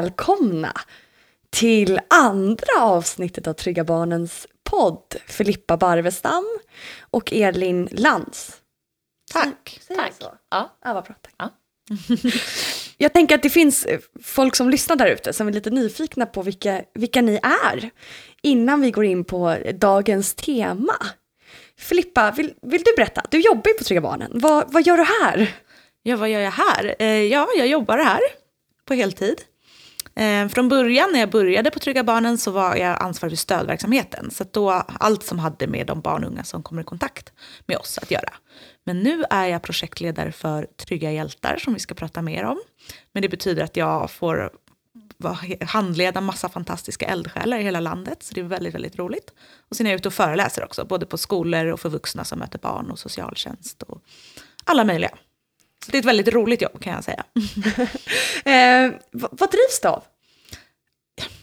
välkomna till andra avsnittet av Trygga Barnens podd. Filippa Barvestam och Elin Lantz. Tack. Säger Tack. så? Ja. Ja, vad bra. Tack. Ja. Jag tänker att det finns eh, folk som lyssnar där ute som är lite nyfikna på vilka, vilka ni är. Innan vi går in på dagens tema. Filippa, vill, vill du berätta? Du jobbar ju på Trygga Barnen. Vad, vad gör du här? ja, vad gör jag här? Eh, ja, jag jobbar här på heltid. Eh, från början när jag började på Trygga Barnen så var jag ansvarig för stödverksamheten. Så att då allt som hade med de barn och unga som kommer i kontakt med oss att göra. Men nu är jag projektledare för Trygga hjältar som vi ska prata mer om. Men det betyder att jag får handleda massa fantastiska eldsjälar i hela landet. Så det är väldigt, väldigt roligt. Och sen är jag ute och föreläser också, både på skolor och för vuxna som möter barn och socialtjänst och alla möjliga. Det är ett väldigt roligt jobb kan jag säga. Eh, vad, vad drivs det av?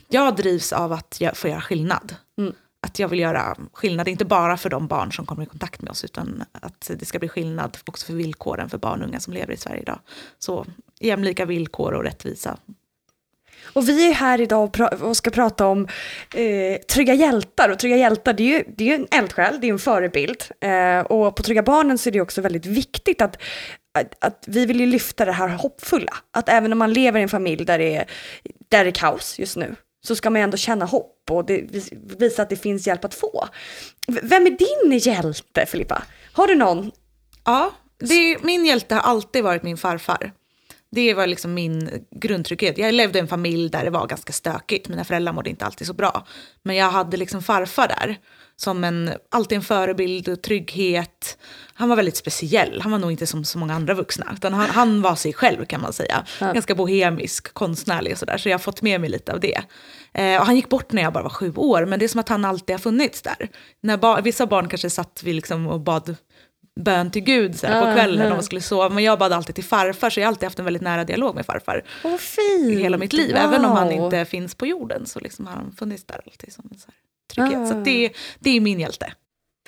Jag drivs av att jag får göra skillnad. Mm. Att jag vill göra skillnad, inte bara för de barn som kommer i kontakt med oss, utan att det ska bli skillnad också för villkoren för barn och unga som lever i Sverige idag. Så jämlika villkor och rättvisa. Och vi är här idag och, ska prata om eh, Trygga hjältar. Och Trygga hjältar det är ju, det är ju en eldsjäl, det är en förebild. Eh, och på Trygga barnen så är det också väldigt viktigt att, att, att vi vill ju lyfta det här hoppfulla. Att även om man lever i en familj där det är, där det är kaos just nu så ska man ändå känna hopp och det, visa att det finns hjälp att få. Vem är din hjälte, Filippa? Har du någon? Ja, det, min hjälte har alltid varit min farfar. Det var liksom min grundtrygghet. Jag levde i en familj där det var ganska stökigt. Mina föräldrar mådde inte alltid så bra. Men jag hade liksom farfar där. Som en, alltid en förebild och trygghet. Han var väldigt speciell. Han var nog inte som så många andra vuxna. Utan han, han var sig själv kan man säga. Ganska bohemisk, konstnärlig och sådär. Så jag har fått med mig lite av det. Eh, och han gick bort när jag bara var sju år. Men det är som att han alltid har funnits där. När bar, vissa barn kanske satt vi liksom och bad bön till Gud så här, på kvällen när man skulle sova. Men jag bad alltid till farfar, så jag har alltid haft en väldigt nära dialog med farfar. Vad fint! Hela mitt liv. Även om han Wow. inte finns på jorden så liksom har han funnits där alltid som en så här trygghet. Ah. Så att det, det är min hjälte.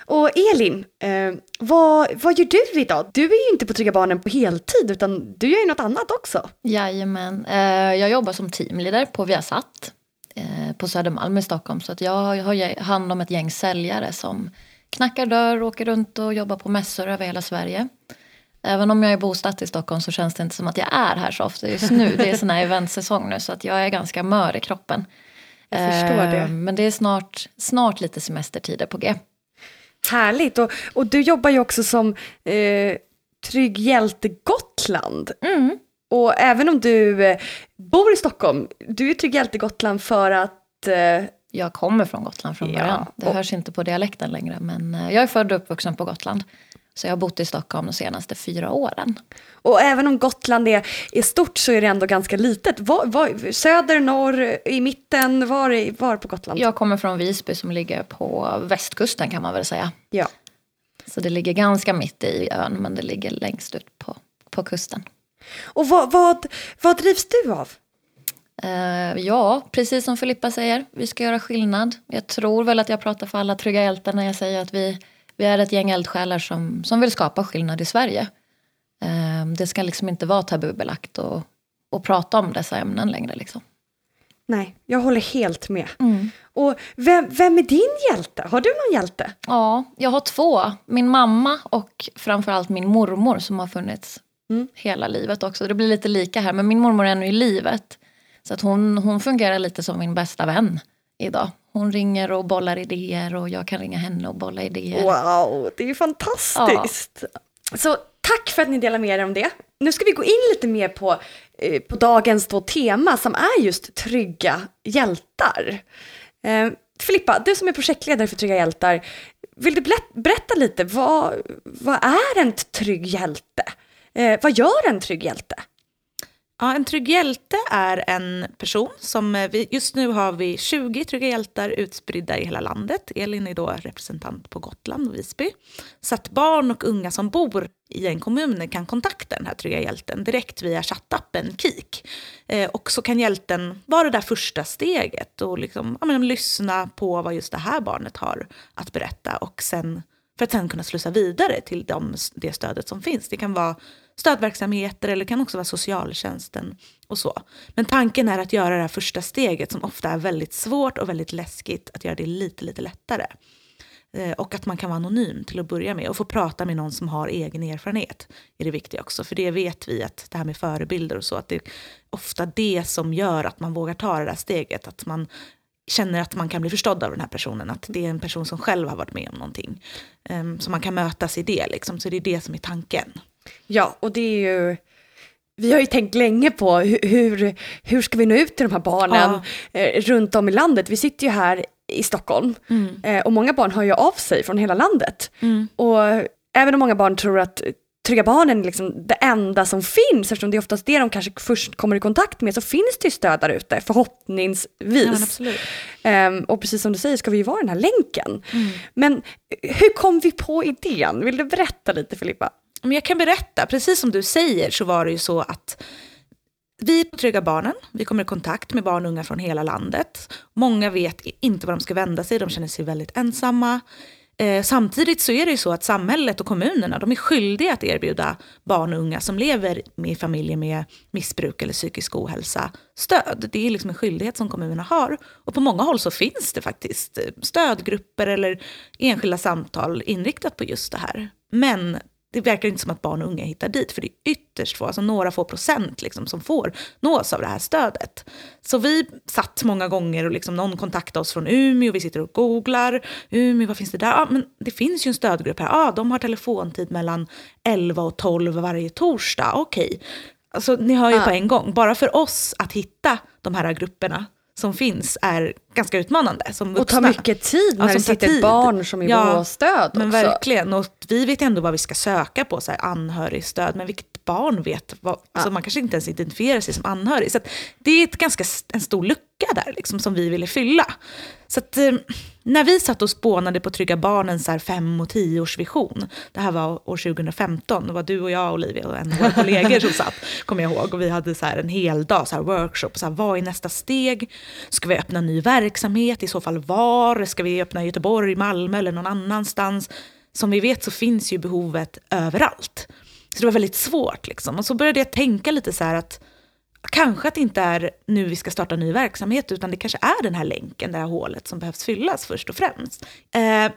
Och Elin, eh, vad, vad gör du idag? Du är ju inte på Trygga Barnen på heltid, utan du gör ju något annat också. Jajamän. Eh, jag jobbar som teamleader på Viasat eh, på Södermalm i Stockholm. Så att jag har hand om ett gäng säljare som knackar dörr, åker runt och jobbar på mässor över hela Sverige. Även om jag är bosatt i Stockholm så känns det inte som att jag är här så ofta just nu. Det är sån här eventsäsong nu så att jag är ganska mör i kroppen. Jag förstår det. Eh, Men det är snart, snart lite semestertider på G. Härligt, och, och du jobbar ju också som eh, Trygg Hjälte Gotland. Mm. Och även om du eh, bor i Stockholm, du är Trygg Hjälte Gotland för att eh, Jag kommer från Gotland från Ja, början. Det och- hörs inte på dialekten längre. Men eh, jag är född och uppvuxen på Gotland. Så jag har bott i Stockholm de senaste fyra åren. Och även om Gotland är, är stort så är det ändå ganska litet. Var, var, söder, norr, i mitten, var, var på Gotland? Jag kommer från Visby som ligger på västkusten kan man väl säga. Ja. Så det ligger ganska mitt i ön men det ligger längst ut på, på kusten. Och vad, vad, vad drivs du av? Eh, ja, precis som Filippa säger, vi ska göra skillnad. Jag tror väl att jag pratar för alla trygga hjältar när jag säger att vi, vi är ett gäng eldsjälar som, som vill skapa skillnad i Sverige. Eh, det ska liksom inte vara tabubelagt och, och prata om dessa ämnen längre. Liksom. Nej, jag håller helt med. Och vem, vem är din hjälte? Har du någon hjälte? Ja, jag har två. Min mamma och framförallt min mormor som har funnits Mm. hela livet också. Det blir lite lika här, men min mormor är ännu i livet. Så att hon, hon fungerar lite som min bästa vän idag. Hon ringer och bollar idéer och jag kan ringa henne och bolla idéer. Wow, det är ju fantastiskt. Så tack för att ni delar med er om det. Nu ska vi gå in lite mer på, eh, på dagens då tema som är just trygga hjältar. Eh, Filippa, du som är projektledare för Trygga hjältar, vill du berätta, berätta lite, vad, vad är en trygg hjälte? Eh, vad gör en trygg hjälte? Ja, en trygg hjälte är en person som, eh, vi, just nu har vi 20 trygga hjältar utspridda i hela landet. Elin är då representant på Gotland och Visby. Så att barn och unga som bor i en kommun kan kontakta den här trygga hjälten direkt via chattappen KIK. Eh, och så kan hjälten vara det där första steget och liksom, ja, men, lyssna på vad just det här barnet har att berätta och sen för att sen kunna slussa vidare till de, det stödet som finns. Det kan vara stödverksamheter eller kan också vara socialtjänsten och så. Men tanken är att göra det här första steget som ofta är väldigt svårt och väldigt läskigt, att göra det lite, lite lättare. Eh, och att man kan vara anonym till att börja med och få prata med någon som har egen erfarenhet är det viktiga också. För det vet vi att det här med förebilder och så, att det är ofta det som gör att man vågar ta det där steget. Att man känner att man kan bli förstådd av den här personen. Att det är en person som själv har varit med om någonting. Um, så man kan mötas i det, liksom. så det är det som är tanken. Ja, och det är ju vi har ju tänkt länge på hur, hur, hur ska vi nå ut till de här barnen ja. eh, runt om i landet. Vi sitter ju här i Stockholm mm. eh, och många barn hör ju av sig från hela landet. Mm. Och även om många barn tror att Trygga Barnen är liksom det enda som finns, eftersom det är oftast det de kanske först kommer i kontakt med, så finns det ju stöd där ute, förhoppningsvis. Ja, um, och precis som du säger ska vi ju vara den här länken. Mm. Men hur kom vi på idén? Vill du berätta lite Filippa? Men jag kan berätta, precis som du säger så var det ju så att vi på Trygga Barnen, vi kommer i kontakt med barn och unga från hela landet. Många vet inte var de ska vända sig, de känner sig väldigt ensamma. Eh, samtidigt så är det ju så att samhället och kommunerna de är skyldiga att erbjuda barn och unga som lever i familjer med missbruk eller psykisk ohälsa stöd. Det är liksom en skyldighet som kommunerna har. Och på många håll så finns det faktiskt stödgrupper eller enskilda samtal inriktat på just det här. Men det verkar inte som att barn och unga hittar dit, för det är ytterst få, alltså några få procent liksom, som får nås av det här stödet. Så vi satt många gånger och liksom, någon kontaktade oss från Umeå, vi sitter och googlar, Umeå, vad finns det där? Ja, men det finns ju en stödgrupp här, ja, de har telefontid mellan 11 och 12 varje torsdag, okej. Okay. Alltså, ni hör ju ja. på en gång, bara för oss att hitta de här grupperna som finns är ganska utmanande som vuxna. Och tar mycket tid när ja, det sitter ett barn som är ja, stöd men verkligen. Och vi vet ändå vad vi ska söka på, så här, anhörigstöd, men vilket barn vet vad, ja. alltså man kanske inte ens identifierar sig som anhörig. Så det är ett ganska, en stor lucka där liksom, som vi ville fylla. Så att, eh, när vi satt och spånade på Trygga Barnens så här, fem och tioårsvision, det här var år 2015, det var du och jag, Olivia, och en av våra kollegor som satt, kommer jag ihåg, och vi hade så här, en hel dag, så här, workshop, så här, vad är nästa steg? Ska vi öppna ny verksamhet? I så fall var? Ska vi öppna i Göteborg, Malmö eller någon annanstans? Som vi vet så finns ju behovet överallt. Så det var väldigt svårt. Liksom. Och så började jag tänka lite så här att kanske att det inte är nu vi ska starta ny verksamhet, utan det kanske är den här länken, det här hålet som behövs fyllas först och främst. Eh,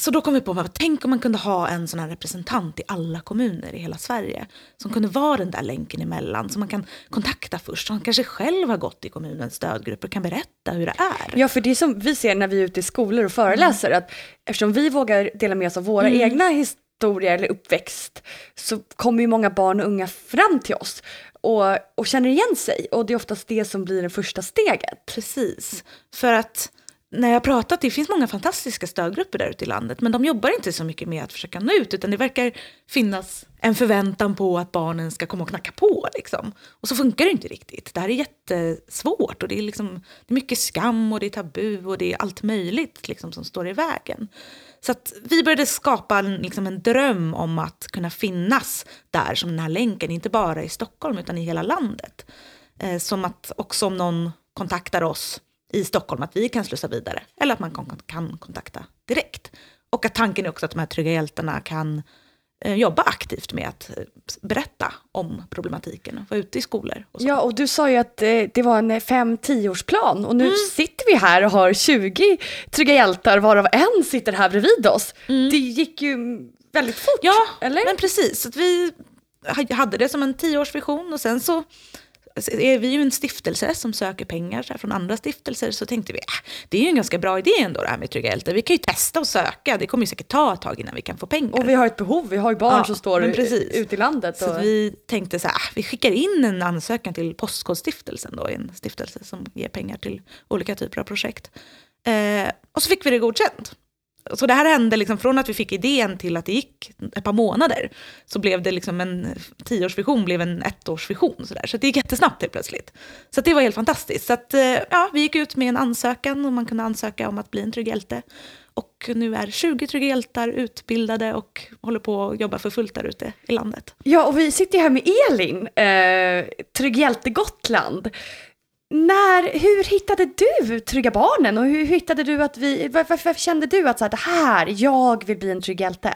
så då kom vi på, tänk om man kunde ha en sån här representant i alla kommuner i hela Sverige. Som kunde vara den där länken emellan, som man kan kontakta först. Som kanske själv har gått i kommunens stödgrupper och kan berätta hur det är. Ja, för det som vi ser när vi är ute i skolor och föreläser, mm. att eftersom vi vågar dela med oss av våra mm. egna historier eller uppväxt, så kommer ju många barn och unga fram till oss och, och känner igen sig. Och det är oftast det som blir det första steget. Precis. För att när jag har pratat, det finns många fantastiska stödgrupper där ute i landet, men de jobbar inte så mycket med att försöka nå ut, utan det verkar finnas en förväntan på att barnen ska komma och knacka på. Liksom. Och så funkar det inte riktigt. Det här är jättesvårt och det är, liksom, det är mycket skam och det är tabu och det är allt möjligt liksom, som står i vägen. Så att vi började skapa en, liksom en dröm om att kunna finnas där som den här länken, inte bara i Stockholm utan i hela landet. Eh, som att också om någon kontaktar oss i Stockholm att vi kan slussa vidare eller att man kan, kan kontakta direkt. Och att tanken är också att de här trygga hjältarna kan eh, jobba aktivt med att eh, berätta om problematiken vara ute i skolor. Och ja, och du sa ju att eh, det var en 5-10-årsplan och nu mm. sitter vi här och har 20 trygga hjältar varav en sitter här bredvid oss. Mm. Det gick ju väldigt fort, ja, eller? men precis. Att vi hade det som en 10-årsvision och sen så är vi ju en stiftelse som söker pengar så från andra stiftelser så tänkte vi äh, det är ju en ganska bra idé ändå det här med Trygga Hjältar. Vi kan ju testa och söka, det kommer ju säkert ta ett tag innan vi kan få pengar. Och vi har ett behov, vi har ju barn ja, som står ute i landet. Och... Så vi tänkte så här, äh, vi skickar in en ansökan till Postkodstiftelsen då, en stiftelse som ger pengar till olika typer av projekt. Eh, och så fick vi det godkänt. Så det här hände liksom från att vi fick idén till att det gick ett par månader. Så blev det liksom en tioårsvision blev en ettårsvision. Så, där. så det gick jättesnabbt helt plötsligt. Så det var helt fantastiskt. Så att, eh, ja, vi gick ut med en ansökan och man kunde ansöka om att bli en trygg hjälte. Och nu är 20 trygga hjältar utbildade och håller på att jobba för fullt där ute i landet. Ja, och vi sitter här med Elin, eh, Trygg Hjälte Gotland. När, hur hittade du Trygga Barnen och hur hittade du att vi, varför, varför kände du att så här, det här, jag vill bli en trygg hjälte?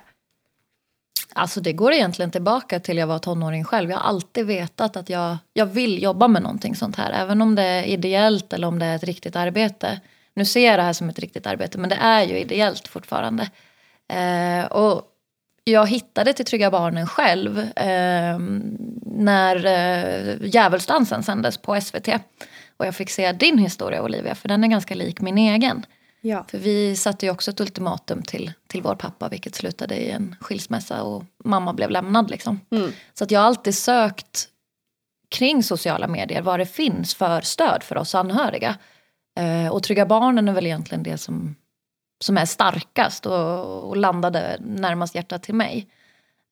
Alltså det går egentligen tillbaka till jag var tonåring själv. Jag har alltid vetat att jag, jag vill jobba med någonting sånt här. Även om det är ideellt eller om det är ett riktigt arbete. Nu ser jag det här som ett riktigt arbete men det är ju ideellt fortfarande. Eh, och jag hittade till Trygga Barnen själv eh, när eh, Djävulsdansen sändes på SVT. Och jag fick se din historia Olivia, för den är ganska lik min egen. Ja. För vi satte ju också ett ultimatum till, till vår pappa vilket slutade i en skilsmässa och mamma blev lämnad. Liksom. Mm. Så att jag har alltid sökt kring sociala medier vad det finns för stöd för oss anhöriga. Eh, och Trygga Barnen är väl egentligen det som, som är starkast och, och landade närmast hjärtat till mig.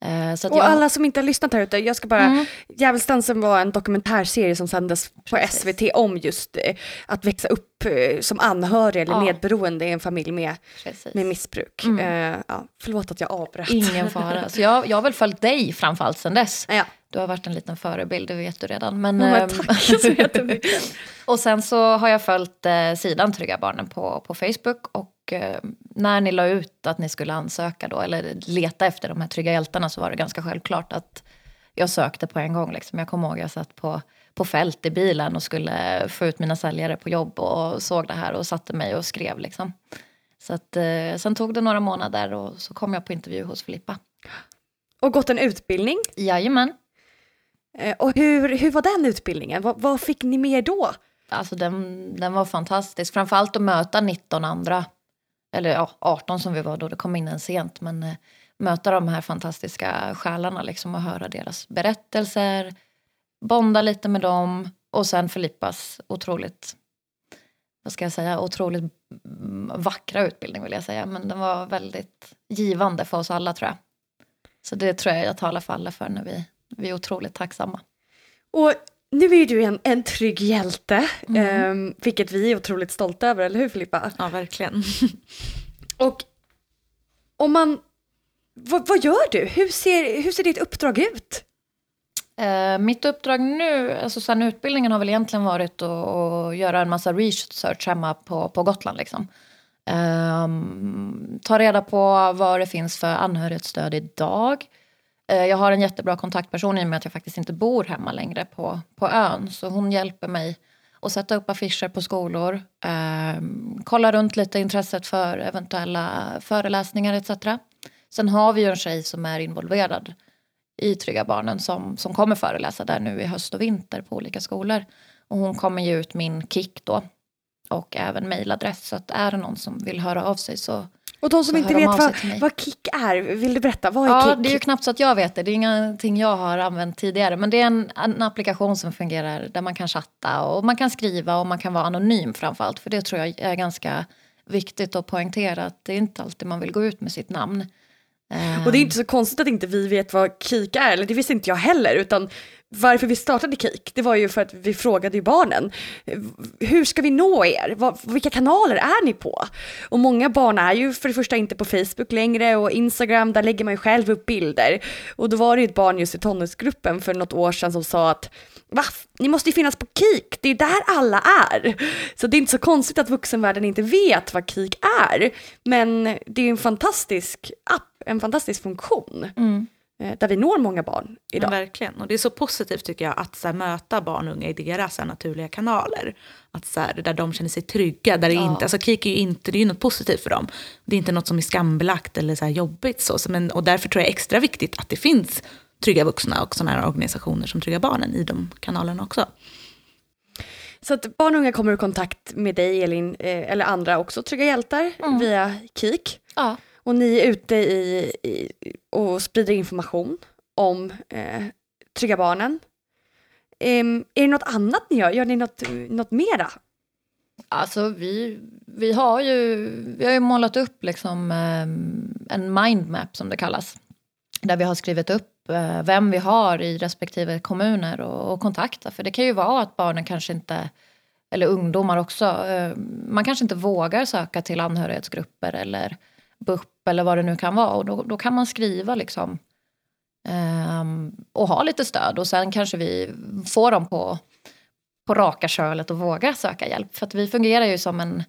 Eh, så Och jag, alla som inte har lyssnat här ute, jag ska bara, Mm. Djävulsdansen var en dokumentärserie som sändes på Precis. SVT om just eh, att växa upp eh, som anhörig eller Ja. medberoende i en familj med, Precis. med missbruk. Mm. Eh, ja, förlåt att jag avbröt. Ingen fara. Så jag, jag har väl följt dig framförallt sen dess. Ja. Du har varit en liten förebild, det vet du redan. Men, Ja, men ehm, tack så jättemycket. och sen så har jag följt eh, sidan Trygga Barnen på, på Facebook. Och eh, när ni la ut att ni skulle ansöka då, eller leta efter de här trygga hjältarna så var det ganska självklart att jag sökte på en gång. Liksom. Jag kommer ihåg jag satt på, på fält i bilen och skulle få ut mina säljare på jobb och såg det här och satte mig och skrev. Liksom. Så att, eh, sen tog det några månader och så kom jag på intervju hos Filippa. Och gått en utbildning. Jajamän. Eh, och hur, hur var den utbildningen? Vad, vad fick ni med då? Alltså den, den var fantastisk. Framförallt att möta 19 andra, eller ja, 18 som vi var då, det kom in en sent. Men eh, möta de här fantastiska själarna liksom, och höra deras berättelser. Bonda lite med dem och sen Filippas otroligt, vad ska jag säga, otroligt mm, vackra utbildning vill jag säga. Men den var väldigt givande för oss alla tror jag. Så det tror jag jag talar för alla för när vi, vi är otroligt tacksamma. Och nu är ju du en, en trygg hjälte, Mm. eh, vilket vi är otroligt stolta över, eller hur Filippa? Ja, verkligen. Och om man, vad, vad gör du? Hur ser, hur ser ditt uppdrag ut? Eh, mitt uppdrag nu, alltså sen utbildningen har väl egentligen varit att, att göra en massa research hemma på, på Gotland. Liksom. Ehm, ta reda på vad det finns för anhörighetsstöd idag. Eh, Eh, jag har en jättebra kontaktperson i och med att jag faktiskt inte bor hemma längre på, på ön. Så hon hjälper mig att sätta upp affischer på skolor. Eh, kolla runt lite intresset för eventuella föreläsningar etc. Sen har vi ju en tjej som är involverad i Trygga Barnen som, som kommer föreläsa där nu i höst och vinter på olika skolor. Och hon kommer ge ut min kick då och även mejladress. Så att är det någon som vill höra av sig så... Och de som inte vet vad, vad kick är, vill du berätta? Vad är Ja, kick? det är ju knappt så att jag vet det. Det är ingenting jag har använt tidigare. Men det är en, en applikation som fungerar där man kan chatta och man kan skriva och man kan vara anonym framförallt. För det tror jag är ganska viktigt att poängtera att det är inte alltid man vill gå ut med sitt namn. Och det är inte så konstigt att inte vi vet vad KIK är, eller det visste inte jag heller, utan varför vi startade KIK, det var ju för att vi frågade ju barnen, hur ska vi nå er? Vad, vilka kanaler är ni på? Och många barn är ju för det första inte på Facebook längre och Instagram, där lägger man ju själv upp bilder. Och då var det ju ett barn just i tonårsgruppen för något år sedan som sa att Va? Ni måste ju finnas på KIK, det är där alla är. Så det är inte så konstigt att vuxenvärlden inte vet vad KIK är. Men det är ju en fantastisk app, en fantastisk funktion. Mm eh, Där vi når många barn idag. Men verkligen. Och det är så positivt tycker jag att så här, möta barn och unga i deras så här, naturliga kanaler. Att, så här, där de känner sig trygga. Där det Ja. inte, alltså, KIK är ju inte, det är ju något positivt för dem. Det är inte något som är skambelagt eller så här, jobbigt. Så. Så, Men, och därför tror jag extra viktigt att det finns trygga vuxna och sådana här organisationer som Trygga Barnen i de kanalerna också. Så att barn och unga kommer i kontakt med dig Elin, eh, eller andra också, Trygga Hjältar, Mm. via KIK. Ja. Och ni är ute i, i, och sprider information om eh, Trygga Barnen. Em, är det något annat ni gör? Gör ni något, något mera? Alltså vi, vi, har ju, vi har ju målat upp liksom, eh, en mindmap som det kallas. Där vi har skrivit upp eh, vem vi har i respektive kommuner och, och kontakta. För det kan ju vara att barnen kanske inte, eller ungdomar också, eh, man kanske inte vågar söka till anhörighetsgrupper eller BUP eller vad det nu kan vara. Och då, då kan man skriva liksom ehm, och ha lite stöd. Och sen kanske vi får dem på på raka kölet och våga söka hjälp. För att vi fungerar ju som en,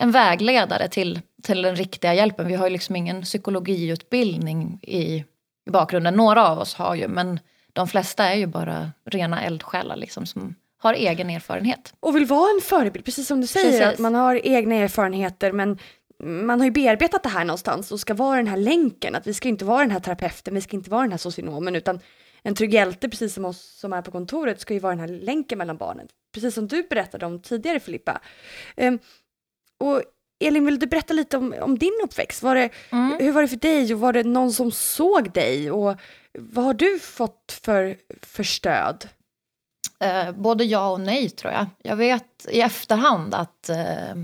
en vägledare till, till den riktiga hjälpen. Vi har ju liksom ingen psykologiutbildning i, i bakgrunden. Några av oss har ju, men de flesta är ju bara rena eldsjälar liksom, som har egen erfarenhet. Och vill vara en förebild, precis som du säger, Precis. att man har egna erfarenheter men man har ju bearbetat det här någonstans och ska vara den här länken, att vi ska inte vara den här terapeuten, vi ska inte vara den här socionomen, utan en trygg hjälte, precis som oss som är på kontoret, ska ju vara den här länken mellan barnen. Precis som du berättade om tidigare Filippa. Ehm, och Elin, vill du berätta lite om, om din uppväxt? Var det, Mm. Hur var det för dig och var det någon som såg dig? Och vad har du fått för, för stöd? Eh, både ja och nej tror jag. Jag vet i efterhand att, eh,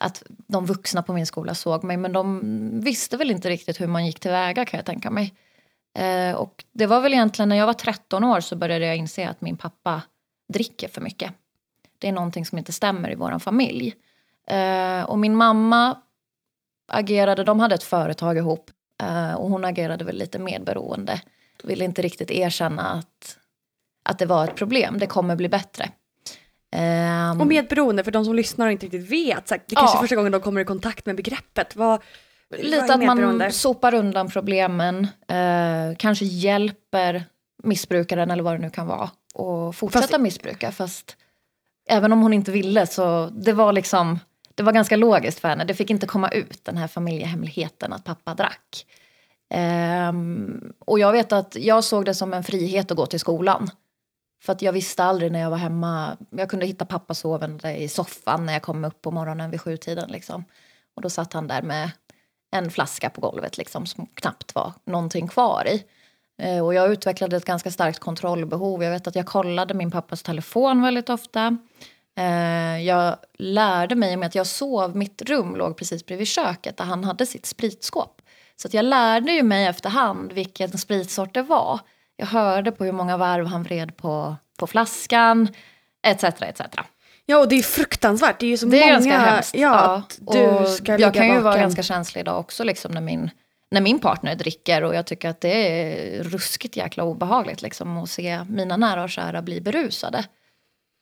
att de vuxna på min skola såg mig men de visste väl inte riktigt hur man gick tillväga kan jag tänka mig. Eh, och det var väl egentligen när jag var 13 år så började jag inse att min pappa dricker för mycket. Det är någonting som inte stämmer i vår familj. Eh, och min mamma agerade, de hade ett företag ihop eh, och hon agerade väl lite medberoende. Ville inte riktigt erkänna att att det var ett problem. Det kommer bli bättre. Ehm, Och medberoende, för de som lyssnar och inte riktigt vet, så här, det kanske Ja. är första gången de kommer i kontakt med begreppet. Vad, vad lite är att man sopar undan problemen, eh, kanske hjälper missbrukaren eller vad det nu kan vara och fortsätta Fast- missbruka. Fast även om hon inte ville så det var liksom det var ganska logiskt för henne. Det fick inte komma ut den här familjehemligheten att pappa drack. Ehm, och jag vet att jag såg det som en frihet att gå till skolan. För att jag visste aldrig när jag var hemma. Jag kunde hitta pappa sovande i soffan när jag kom upp på morgonen vid sjutiden. Liksom. Och då satt han där med en flaska på golvet liksom, som knappt var någonting kvar i. Eh, och jag utvecklade ett ganska starkt kontrollbehov. Jag vet att jag kollade min pappas telefon väldigt ofta. Eh, jag lärde mig med att jag sov, mitt rum låg precis bredvid köket där han hade sitt spritskåp. Så att jag lärde ju mig efterhand vilken spritsort det var. Jag hörde på hur många varv han vred på, på flaskan, etc. etc. Ja, och det är fruktansvärt. Det är ju så Det är många... ganska hemskt. Ja, att du ska jag kan ju vaken. vara ganska känslig idag också liksom, när, min, när min partner dricker och jag tycker att det är ruskigt jäkla obehagligt liksom, att se mina nära och kära bli berusade.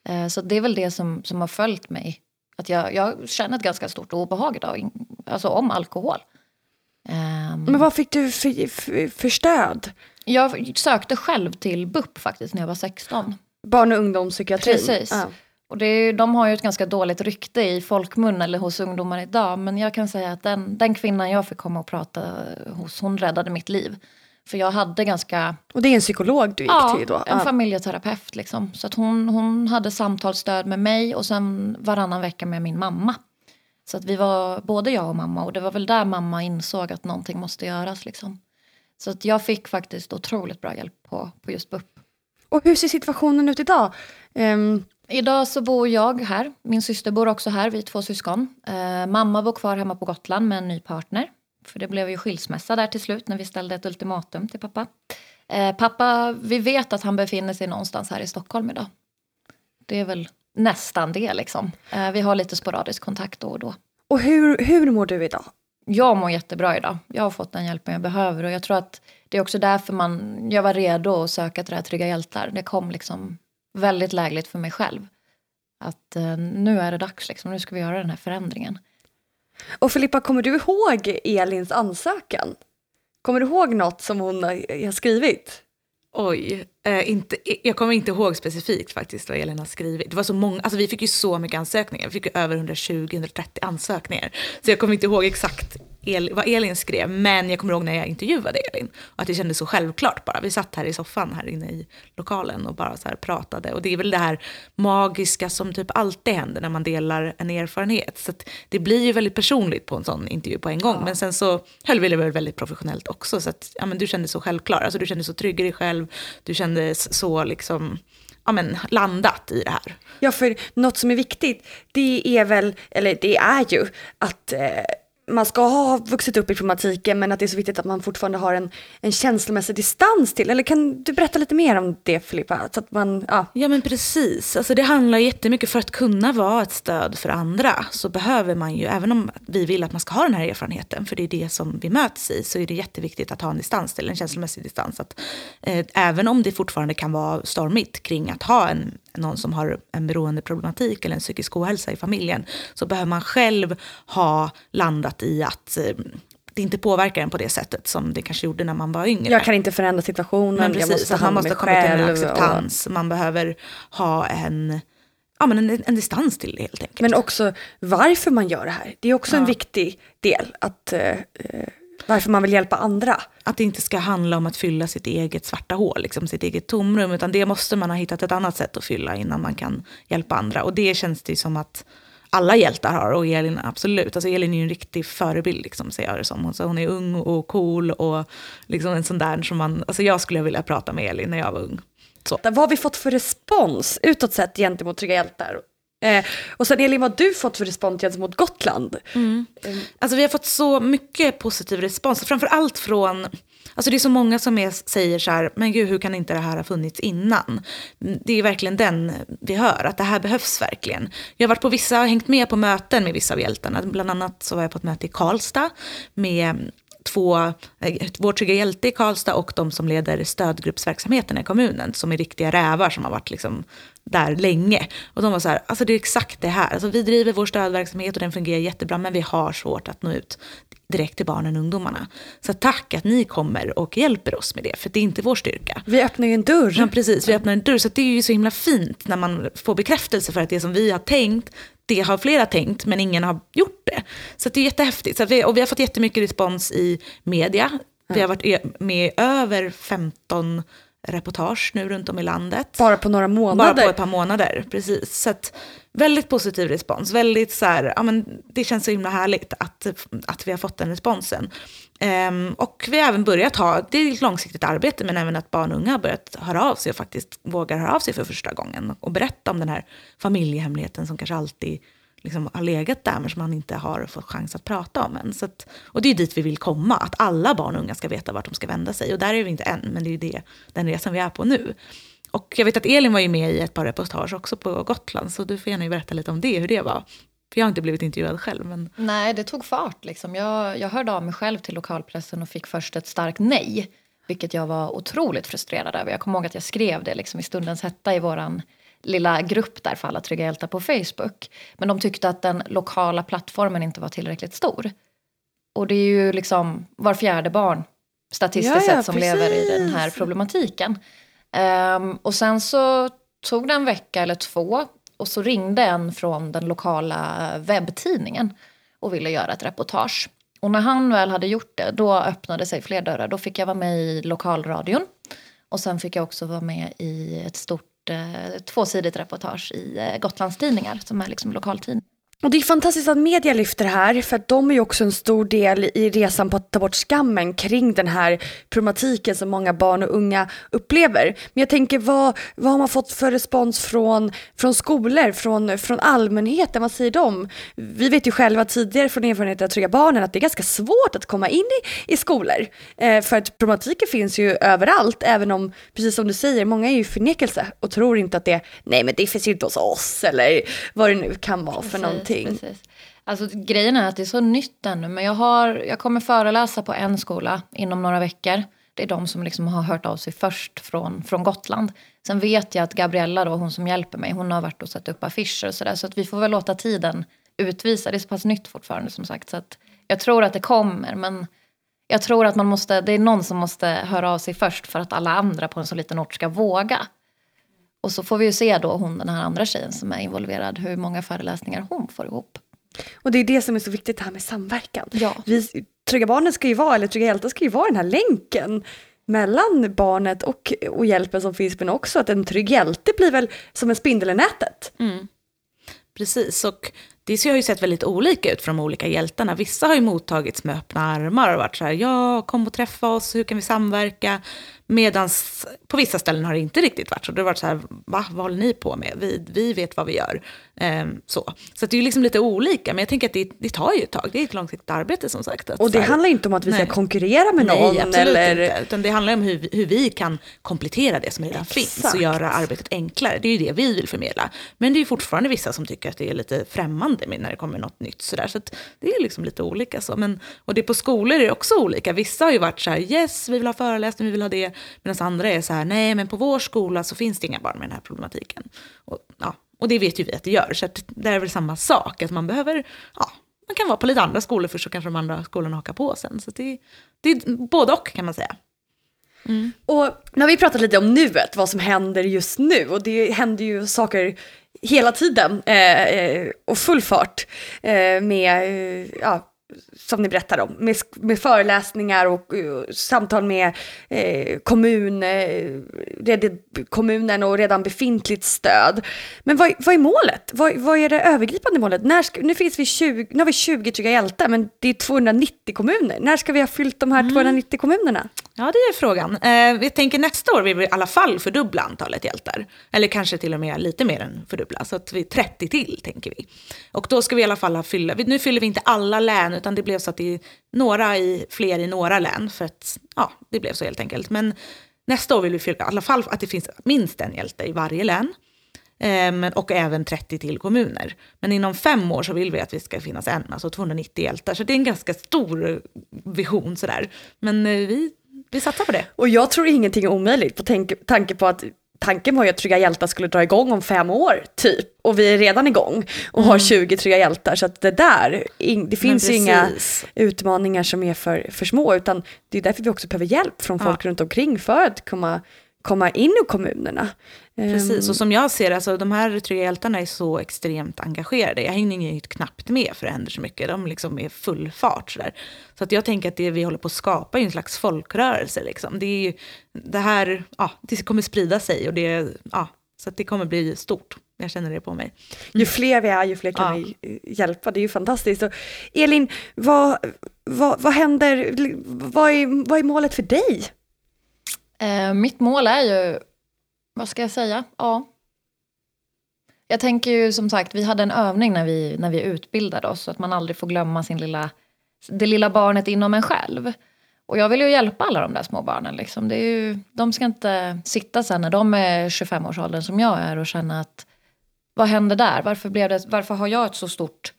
Eh, så det är väl det som, som har följt mig. Att jag, jag känner ett ganska stort obehag idag, alltså om alkohol. Ehm, Men vad fick du för, för, för stöd? Jag sökte själv till BUP faktiskt när jag var 16. Barn och ungdomspsykiatrin? Precis. Ja. Och det de har ju ett ganska dåligt rykte i folkmun eller hos ungdomar idag. Men jag kan säga att den, den kvinnan jag fick komma och prata hos, hon räddade mitt liv. För jag hade ganska, Och det är en psykolog du gick ja, till då? en Ja. familjeterapeut liksom. Så att hon, hon hade samtalsstöd med mig och sen varannan vecka med min mamma. Så att vi var både jag och mamma och det var väl där mamma insåg att någonting måste göras liksom. Så att jag fick faktiskt otroligt bra hjälp på, på just BUP. Och hur ser situationen ut idag? Ehm, Idag så bor jag här. Min syster bor också här, vi är två syskon. Eh, mamma bor kvar hemma på Gotland med en ny partner. För det blev ju skilsmässa där till slut när vi ställde ett ultimatum till pappa. Eh, pappa, vi vet att han befinner sig någonstans här i Stockholm idag. Det är väl nästan det liksom. Eh, vi har lite sporadisk kontakt då och då. och hur, hur mår du idag? Jag mår jättebra idag. Jag har fått den hjälpen jag behöver och jag tror att det är också därför man, jag var redo att söka till det här Trygga Hjältar. Det kom liksom väldigt lägligt för mig själv. Att eh, nu är det dags liksom, nu ska vi göra den här förändringen. Och Filippa, kommer du ihåg Elins ansökan? Kommer du ihåg något som hon har eh, har skrivit? Oj, eh, inte, jag kommer inte ihåg specifikt faktiskt vad Elin har skrivit. Det var så många, alltså vi fick ju så mycket ansökningar, vi fick ju över 120-130 ansökningar. Så jag kommer inte ihåg exakt El, vad Elin skrev, men jag kommer ihåg när jag intervjuade Elin. Och att det kändes så självklart bara. Vi satt här i soffan här inne i lokalen och bara så här pratade. Och det är väl det här magiska som typ alltid händer när man delar en erfarenhet. Så det blir ju väldigt personligt på en sån intervju på en gång. Men sen så höll vi det väl väldigt professionellt också. Så att ja, men du kände så självklar, alltså du kände så trygg i dig själv. Du kände så liksom, ja men landat i det här. Ja, för något som är viktigt, det är väl, eller det är ju att eh, man ska ha vuxit upp i problematiken men att det är så viktigt att man fortfarande har en, en känslomässig distans till. Eller kan du berätta lite mer om det Filippa? Så att man, ja. Ja men precis, alltså det handlar jättemycket för att kunna vara ett stöd för andra så behöver man ju, även om vi vill att man ska ha den här erfarenheten, för det är det som vi möts i, så är det jätteviktigt att ha en distans till, en känslomässig distans. Att, eh, även om det fortfarande kan vara stormigt kring att ha en, någon som har en beroendeproblematik eller en psykisk ohälsa i familjen, så behöver man själv ha landat i att eh, det inte påverkar en på det sättet som det kanske gjorde när man var yngre. Jag kan inte förändra situationen, Men precis, jag måste att man måste komma till en själv. och- acceptans. Man behöver ha en, ja, men en, en distans till det helt enkelt. Men också varför man gör det här. Det är också en Ja. viktig del. Att, eh, eh, varför man vill hjälpa andra. Att det inte ska handla om att fylla sitt eget svarta hål, liksom sitt eget tomrum, utan det måste man ha hittat ett annat sätt att fylla innan man kan hjälpa andra. Och det känns det ju som att alla hjältar har, och Elin absolut. Alltså Elin är ju en riktig förebild, liksom, ser jag det som. Alltså hon är ung och cool och liksom en sån där som man, alltså jag skulle vilja prata med Elin när jag var ung. Så. Vad har vi fått för respons utåt sett gentemot Trygga Hjältar? Eh, och sen Elin, vad har du fått för respons gentemot Gotland? Mm. Alltså vi har fått så mycket positiv respons, framför allt från Alltså det är så många som är, säger så här, men gud hur kan inte det här ha funnits innan? Mm, det är verkligen den vi hör, att det här behövs verkligen. Jag har varit på vissa, hängt med på möten med vissa av hjältarna, bland annat så var jag på ett möte i Karlstad med två, eh, vår trygga hjälte i Karlstad och de som leder stödgruppsverksamheten i kommunen, som är riktiga rävar som har varit liksom där länge. Och de var så här, alltså det är exakt det här, alltså vi driver vår stödverksamhet och den fungerar jättebra, men vi har svårt att nå ut direkt till barnen och ungdomarna. Så tack att ni kommer och hjälper oss med det, för det är inte vår styrka. Vi öppnar ju en dörr. Ja, precis. Vi öppnar en dörr. Så det är ju så himla fint när man får bekräftelse för att det som vi har tänkt, det har flera tänkt, men ingen har gjort det. Så det är jättehäftigt. Så vi, och vi har fått jättemycket respons i media. Vi har varit e- med i över 15 reportage nu runt om i landet. Bara på några månader. Bara på ett par månader, precis. Så att, väldigt positiv respons. Väldigt så här, ja, men det känns så himla härligt att, att vi har fått den responsen. Um, och vi har även börjat ha, det är ett långsiktigt arbete, men även att barn och unga har börjat höra av sig och faktiskt vågar höra av sig för första gången. Och berätta om den här familjehemligheten som kanske alltid liksom har legat där men som man inte har fått chans att prata om än. Så att, och det är dit vi vill komma, att alla barn och unga ska veta vart de ska vända sig. Och där är vi inte än, men det är ju det, den resan vi är på nu. Och jag vet att Elin var ju med i ett par reportage också på Gotland, så du får gärna berätta lite om det, hur det var. För jag har inte blivit intervjuad själv. Men... Nej, det tog fart. Liksom. Jag, jag hörde av mig själv till lokalpressen och fick först ett starkt nej. Vilket jag var otroligt frustrerad över. Jag kommer ihåg att jag skrev det liksom, i stundens hetta i våran lilla grupp där för alla trygga hjältar på Facebook. Men de tyckte att den lokala plattformen inte var tillräckligt stor. Och det är ju liksom var fjärde barn statistiskt Ja, ja, sett som lever i den här precis. problematiken. Ehm, och sen så tog det en vecka eller två och så ringde en från den lokala webbtidningen och ville göra ett reportage. Och när han väl hade gjort det, då öppnade sig fler dörrar. Då fick jag vara med i lokalradion. Och sen fick jag också vara med i ett stort eh, tvåsidigt reportage i eh, Gotlandstidningar, som är liksom lokaltidning. Och det är fantastiskt att media lyfter det här, för att de är ju också en stor del i resan på att ta bort skammen kring den här problematiken som många barn och unga upplever. Men jag tänker, vad, vad har man fått för respons från, från skolor, från, från allmänheten? Vad säger de? Vi vet ju själva tidigare från erfarenhet av Trygga Barnen att det är ganska svårt att komma in i, i skolor. Eh, för att problematiken finns ju överallt, även om, precis som du säger, många är ju förnekelse och tror inte att det, nej men det finns ju inte hos oss, eller vad det nu kan vara för någonting. Precis. Alltså, grejen är att det är så nytt ännu, men jag, har, jag kommer föreläsa på en skola inom några veckor. Det är de som liksom har hört av sig först från, från Gotland. Sen vet jag att Gabriella, då, hon som hjälper mig, hon har varit och satt upp affischer och sådär. Så att vi får väl låta tiden utvisa. Det är så pass nytt fortfarande som sagt. Så att jag tror att det kommer, men jag tror att man måste, det är någon som måste höra av sig först för att alla andra på en så liten ort ska våga. Och så får vi ju se då hon, den här andra tjejen som är involverad, hur många föreläsningar hon får ihop. Och det är det som är så viktigt det här med samverkan. Ja. Vi, Trygga Barnen ska ju vara, eller Trygga Hjältar ska ju vara den här länken mellan barnet och, och hjälpen som finns, men också att en trygg hjälte blir väl som en spindel i nätet. Precis, och det har ju sett väldigt olika ut för de olika hjältarna. Vissa har ju mottagits med öppna armar och varit så här, ja, kom och träffa oss, hur kan vi samverka? Medan på vissa ställen har det inte riktigt varit så. Det har varit så här, va, vad håller ni på med? Vi, vi vet vad vi gör. Ehm, så så det är ju liksom lite olika, men jag tänker att det, det tar ju ett tag. Det är ett långsiktigt arbete som sagt. Och det här- handlar inte om att vi ska Nej. konkurrera med Nej, någon. absolut eller... inte. Utan det handlar om hur, hur vi kan komplettera det som redan finns Exakt. och göra arbetet enklare. Det är ju det vi vill förmedla. Men det är ju fortfarande vissa som tycker att det är lite främmande med när det kommer något nytt. Sådär. Så att det är liksom lite olika. Så. Men, och det på skolor är det också olika. Vissa har ju varit så här, yes, vi vill ha föreläsning, vi vill ha det. Medan andra är så här, nej, men på vår skola så finns det inga barn med den här problematiken. Och, ja, och det vet ju vi att det gör. Så att det är väl samma sak, att man behöver ja, man kan vara på lite andra skolor först så kanske de andra skolorna hakar på sen. Så det, det är både och kan man säga. Mm. Och nu har vi pratat lite om nuet, vad som händer just nu och det händer ju saker hela tiden eh, eh, och full fart eh, med eh, ja, som ni berättar om, med, med föreläsningar och uh, samtal med eh, kommun, eh, red, kommunen och redan befintligt stöd. Men vad, vad är målet? Vad, vad, är det övergripande målet? När ska, nu, finns vi 20, nu har vi 20 trygga hjältar, men det är 290 kommuner. När ska vi ha fyllt de här mm. 290 kommunerna? Ja, det är frågan. Eh, vi tänker nästa år vill vi i alla fall fördubbla antalet hjältar. Eller kanske till och med lite mer än fördubbla, så att vi 30 till tänker vi. Och då ska vi i alla fall ha fylla, nu fyller vi inte alla län, utan det blev så att det är några i, fler i några län, för att ja, det blev så helt enkelt. Men nästa år vill vi fylla, i alla fall att det finns minst en hjälte i varje län. Eh, och även 30 till kommuner. Men inom fem år så vill vi att det ska finnas en, alltså 290 hjältar. Så det är en ganska stor vision sådär. Men eh, vi vi satsar på det. Och jag tror ingenting är omöjligt på tanke, tanke på att tanken var ju att Trygga Hjältar skulle dra igång om fem år typ. Och vi är redan igång och mm. har 20 Trygga Hjältar. Så att det där, det finns ju inga utmaningar som är för, för små. Utan det är därför vi också behöver hjälp från folk ja. runt omkring för att komma komma in i kommunerna. Precis, och ehm. som jag ser alltså, de här trygga hjältarna är så extremt engagerade. Jag hänger ju knappt med för det händer så mycket. De liksom är full fart sådär. Så att jag tänker att det vi håller på att skapa är en slags folkrörelse. Liksom. Det, är ju, det här ja, det kommer sprida sig och det, ja, så att det kommer bli stort. Jag känner det på mig. Mm. Ju fler vi är, ju fler kan ja. vi hjälpa. Det är ju fantastiskt. Och Elin, vad, vad, vad händer? Vad är, vad är målet för dig? Eh, mitt mål är ju, vad ska jag säga? Ja. Jag tänker ju som sagt, vi hade en övning när vi, när vi utbildade oss, så att man aldrig får glömma sin lilla, det lilla barnet inom en själv. Och jag vill ju hjälpa alla de där små barnen. Liksom. Det är ju, de ska inte sitta sen när de är 25-årsåldern som jag är och känna att vad hände där? Varför, blev det, varför har jag ett så stort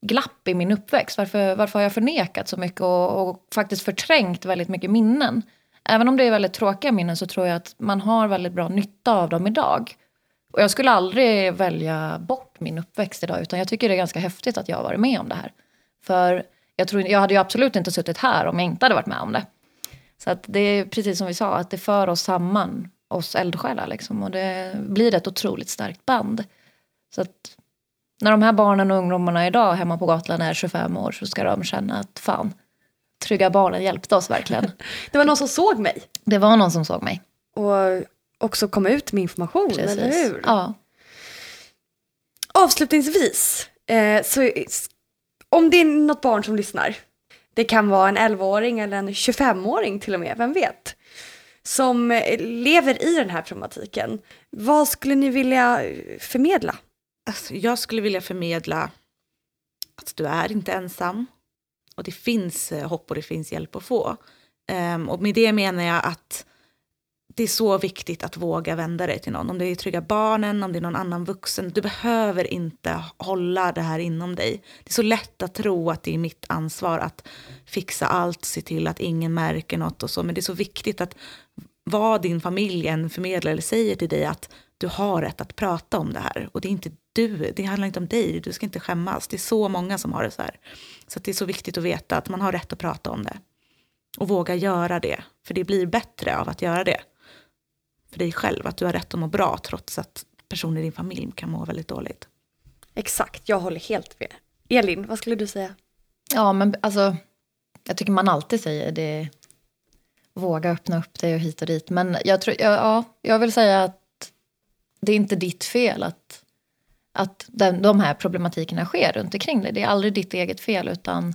glapp i min uppväxt? Varför, varför har jag förnekat så mycket och, och faktiskt förträngt väldigt mycket minnen? Även om det är väldigt tråkiga minnen så tror jag att man har väldigt bra nytta av dem idag. Och jag skulle aldrig välja bort min uppväxt idag utan jag tycker det är ganska häftigt att jag har varit med om det här. För jag, tror, jag hade ju absolut inte suttit här om jag inte hade varit med om det. Så att det är precis som vi sa, att det för oss samman, oss eldsjälar liksom. Och det blir ett otroligt starkt band. Så att när de här barnen och ungdomarna idag hemma på Gotland är 25 år så ska de känna att fan, Trygga Barnen hjälpte oss verkligen. det var någon som såg mig. Det var någon som såg mig. Och också kom ut med information, Precis. eller hur? Ja. Avslutningsvis, eh, så om det är något barn som lyssnar, det kan vara en 11-åring eller en 25-åring till och med, vem vet? Som lever i den här problematiken. Vad skulle ni vilja förmedla? Alltså, jag skulle vilja förmedla att du är inte ensam och det finns eh, hopp och det finns hjälp att få. Um, och med det menar jag att det är så viktigt att våga vända dig till någon. Om det är Trygga Barnen, om det är någon annan vuxen. Du behöver inte hålla det här inom dig. Det är så lätt att tro att det är mitt ansvar att fixa allt, se till att ingen märker något och så. Men det är så viktigt att vad din familj än förmedlar eller säger till dig att du har rätt att prata om det här. Och det är inte du, det handlar inte om dig, du ska inte skämmas. Det är så många som har det så här. Så det är så viktigt att veta att man har rätt att prata om det. Och våga göra det, för det blir bättre av att göra det. För dig själv, att du har rätt att må bra trots att personer i din familj kan må väldigt dåligt. Exakt, jag håller helt med. Elin, vad skulle du säga? Ja, men alltså, jag tycker man alltid säger det. Våga öppna upp dig och hit och dit. Men jag, tror, ja, jag vill säga att det är inte ditt fel att att den, de här problematikerna sker runt omkring dig. Det är aldrig ditt eget fel utan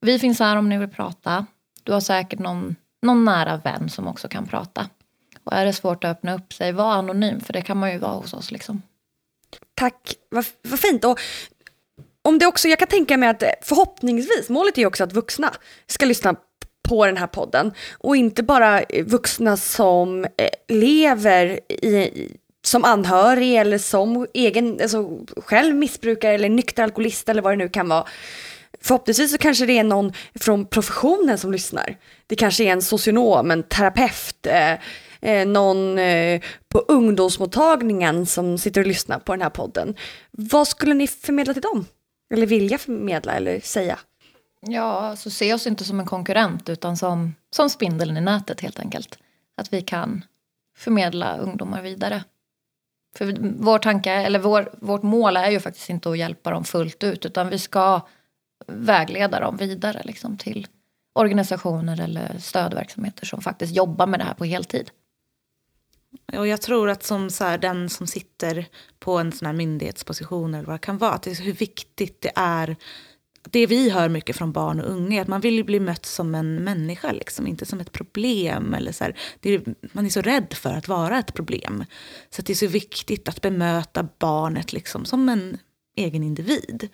vi finns här om ni vill prata. Du har säkert någon, någon nära vän som också kan prata. Och är det svårt att öppna upp sig, var anonym för det kan man ju vara hos oss liksom. Tack, vad, vad fint. Och om det också, jag kan tänka mig att förhoppningsvis, målet är ju också att vuxna ska lyssna på den här podden och inte bara vuxna som eh, lever i, som anhörig eller som egen, alltså själv missbrukare eller nykter alkoholist eller vad det nu kan vara. Förhoppningsvis så kanske det är någon från professionen som lyssnar. Det kanske är en socionom, en terapeut, eh, eh, någon eh, på ungdomsmottagningen som sitter och lyssnar på den här podden. Vad skulle ni förmedla till dem? Eller vilja förmedla eller säga? Ja, så se oss inte som en konkurrent utan som, som spindeln i nätet helt enkelt. Att vi kan förmedla ungdomar vidare. För vår tanke, eller vår, vårt mål är ju faktiskt inte att hjälpa dem fullt ut utan vi ska vägleda dem vidare liksom, till organisationer eller stödverksamheter som faktiskt jobbar med det här på heltid. Och jag tror att som så här, den som sitter på en sån här myndighetsposition eller vad det kan vara, att det är hur viktigt det är det vi hör mycket från barn och unga är att man vill bli mött som en människa, liksom, inte som ett problem. Eller så här, är, man är så rädd för att vara ett problem. Så det är så viktigt att bemöta barnet liksom, som en egen individ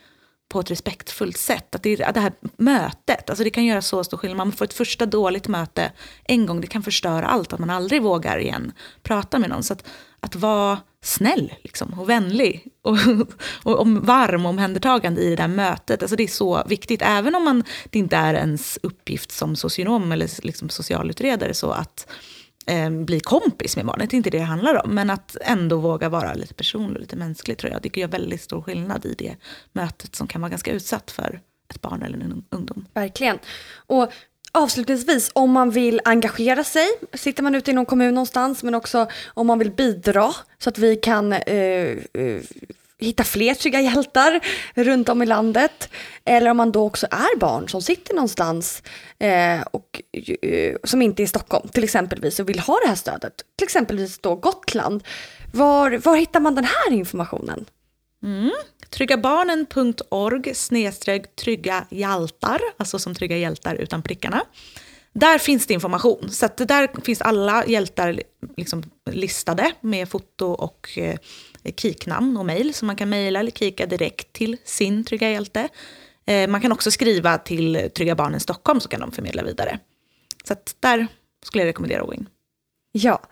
på ett respektfullt sätt. Att det, det här mötet, alltså det kan göra så stor skillnad. Man får ett första dåligt möte en gång, det kan förstöra allt. Att man aldrig vågar igen prata med någon. Så att, att vara snäll liksom, och vänlig och, och, och varm och omhändertagande i det där mötet. Alltså det är så viktigt, även om man, det inte är ens uppgift som socionom eller liksom socialutredare så att eh, bli kompis med barnet, det är inte det det handlar om. Men att ändå våga vara lite personlig och lite mänsklig tror jag. Det gör väldigt stor skillnad i det mötet som kan vara ganska utsatt för ett barn eller en ungdom. Verkligen. Och Avslutningsvis, om man vill engagera sig, sitter man ute i någon kommun någonstans, men också om man vill bidra så att vi kan eh, eh, hitta fler trygga hjältar runt om i landet. Eller om man då också är barn som sitter någonstans eh, och eh, som inte är i Stockholm till exempelvis och vill ha det här stödet. Till exempelvis då Gotland. Var, var hittar man den här informationen? Mm. Tryggabarnen.org snedstreck trygga hjältar, alltså som trygga hjältar utan prickarna. Där finns det information, så att där finns alla hjältar liksom listade med foto och eh, kiknamn och mejl. Så man kan mejla eller kika direkt till sin Trygga Hjälte. Eh, man kan också skriva till Trygga Barnen Stockholm så kan de förmedla vidare. Så att där skulle jag rekommendera att gå in. Ja,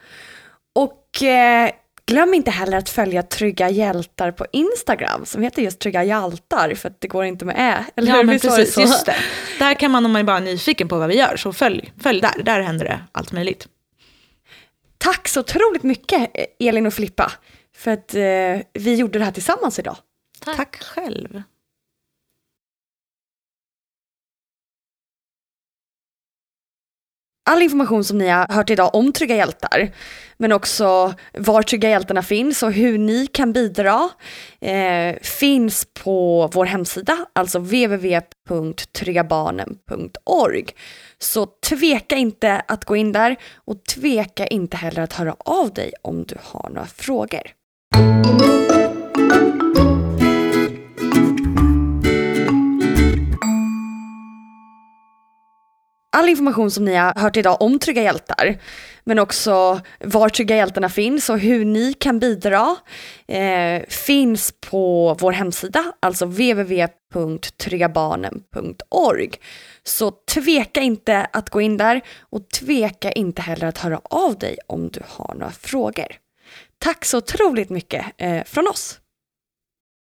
och eh, glöm inte heller att följa Trygga Hjältar på Instagram som heter just Trygga Hjältar för att det går inte med ä. Eller ja, men precis, så? just det. Där kan man om man bara är nyfiken på vad vi gör så följ, följ där, där händer det allt möjligt. Tack så otroligt mycket Elin och Filippa för att eh, vi gjorde det här tillsammans idag. Tack, Tack själv. All information som ni har hört idag om Trygga Hjältar, men också var Trygga Hjältarna finns och hur ni kan bidra, eh, finns på vår hemsida, alltså www.tryggabarnen.org. Så tveka inte att gå in där och tveka inte heller att höra av dig om du har några frågor. All information som ni har hört idag om Trygga Hjältar, men också var Trygga Hjältarna finns och hur ni kan bidra, eh, finns på vår hemsida, alltså www.tryggabarnen.org. Så tveka inte att gå in där och tveka inte heller att höra av dig om du har några frågor. Tack så otroligt mycket eh, från oss.